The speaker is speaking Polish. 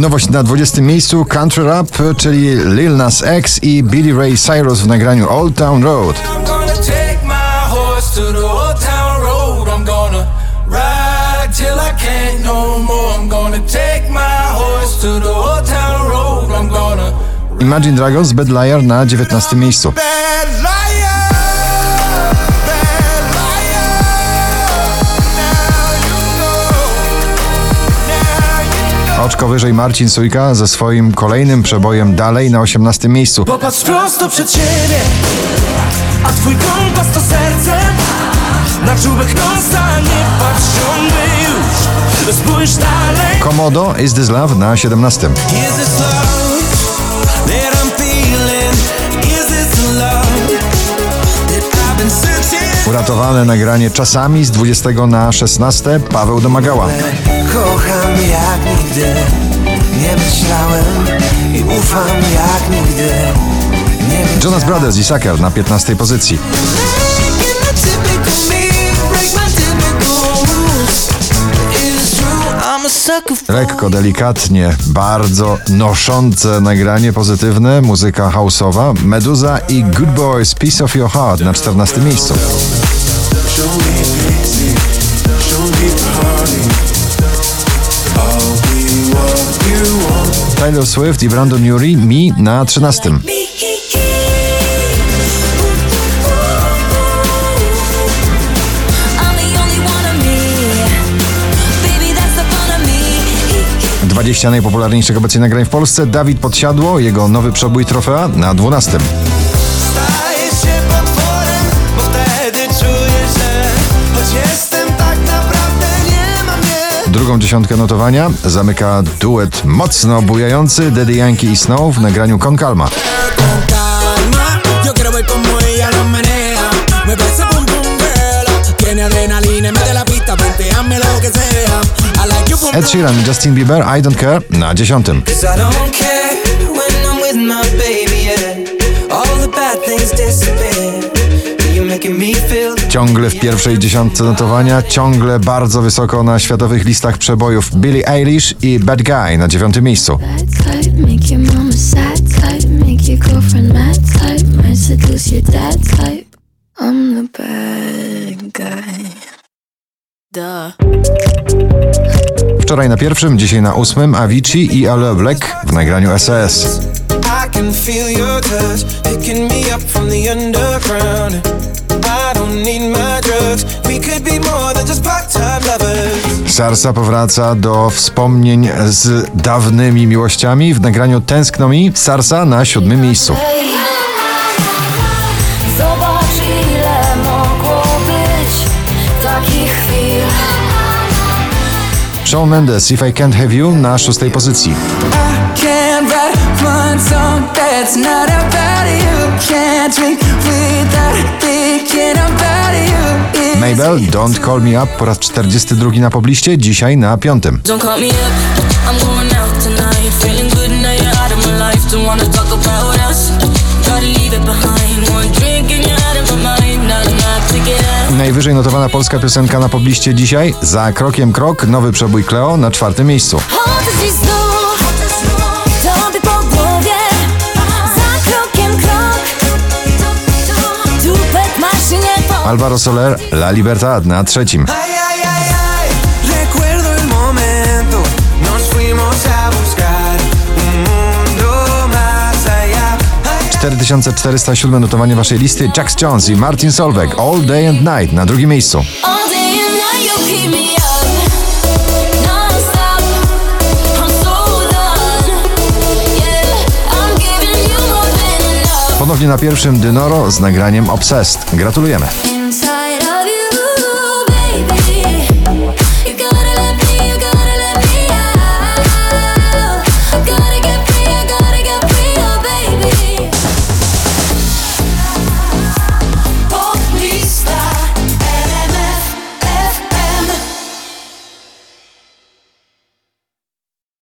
Nowość na 20 miejscu Country Rap, czyli Lil Nas X i Billy Ray Cyrus w nagraniu Old Town Road. I'm gonna take my horse to the Oczko wyżej Marcin Sujka ze swoim kolejnym przebojem dalej na 18 miejscu. Popatrz prosto przed siebie, a twój kompas to serce. Na czubek nosa nie patrz już. Spójrz dalej. Komodo Is This Love na 17. Uratowane nagranie czasami z 20 na 16 Paweł Domagała. Kocham jak nigdy, nie myślałem i ufam jak nigdy. Jonas Brothers i Sucker na 15 pozycji. Lekko, delikatnie, bardzo noszące nagranie pozytywne, muzyka houseowa, Meduza i Good Boys Piece of Your Heart na 14 miejscu. Taylor Swift i Brandon Urie Mi na 13. I'm the only one of me. Baby, that's the fun of me. 20 najpopularniejszych obecnie nagrań w Polsce. Dawid Podsiadło, jego nowy przebój trofea na 12. Drugą dziesiątkę notowania zamyka duet mocno bujający Daddy Yankee i Snow w nagraniu Con Calma. pum Ed Sheeran i Justin Bieber I Don't Care na 10. Ciągle w pierwszej dziesiątce notowania, ciągle bardzo wysoko na światowych listach przebojów Billie Eilish i Bad Guy na dziewiątym miejscu. Wczoraj na pierwszym, dzisiaj na ósmym Avicii i Ale Black w nagraniu SAS. I can feel your touch picking me up from the underground. Sarsa powraca do wspomnień z dawnymi miłościami w nagraniu Tęskno mi. Sarsa na siódmym miejscu. Zobacz ile mogło być takich chwil. Shawn Mendes If I Can't Have You na szóstej pozycji. Can't write one song that's not about you. Can't drink without. Mabel Don't Call Me Up po raz 42 na pobliście, dzisiaj na piątym. Najwyżej notowana polska piosenka na pobliście dzisiaj. Za krokiem krok, nowy przebój Cleo na czwartym miejscu. Alvaro Soler La Libertad na trzecim. Ay, 4407 notowanie waszej listy Jax Jones i Martin Solveig All Day and Night na drugim miejscu. Ponownie na pierwszym Dynoro z nagraniem Obsessed. Gratulujemy.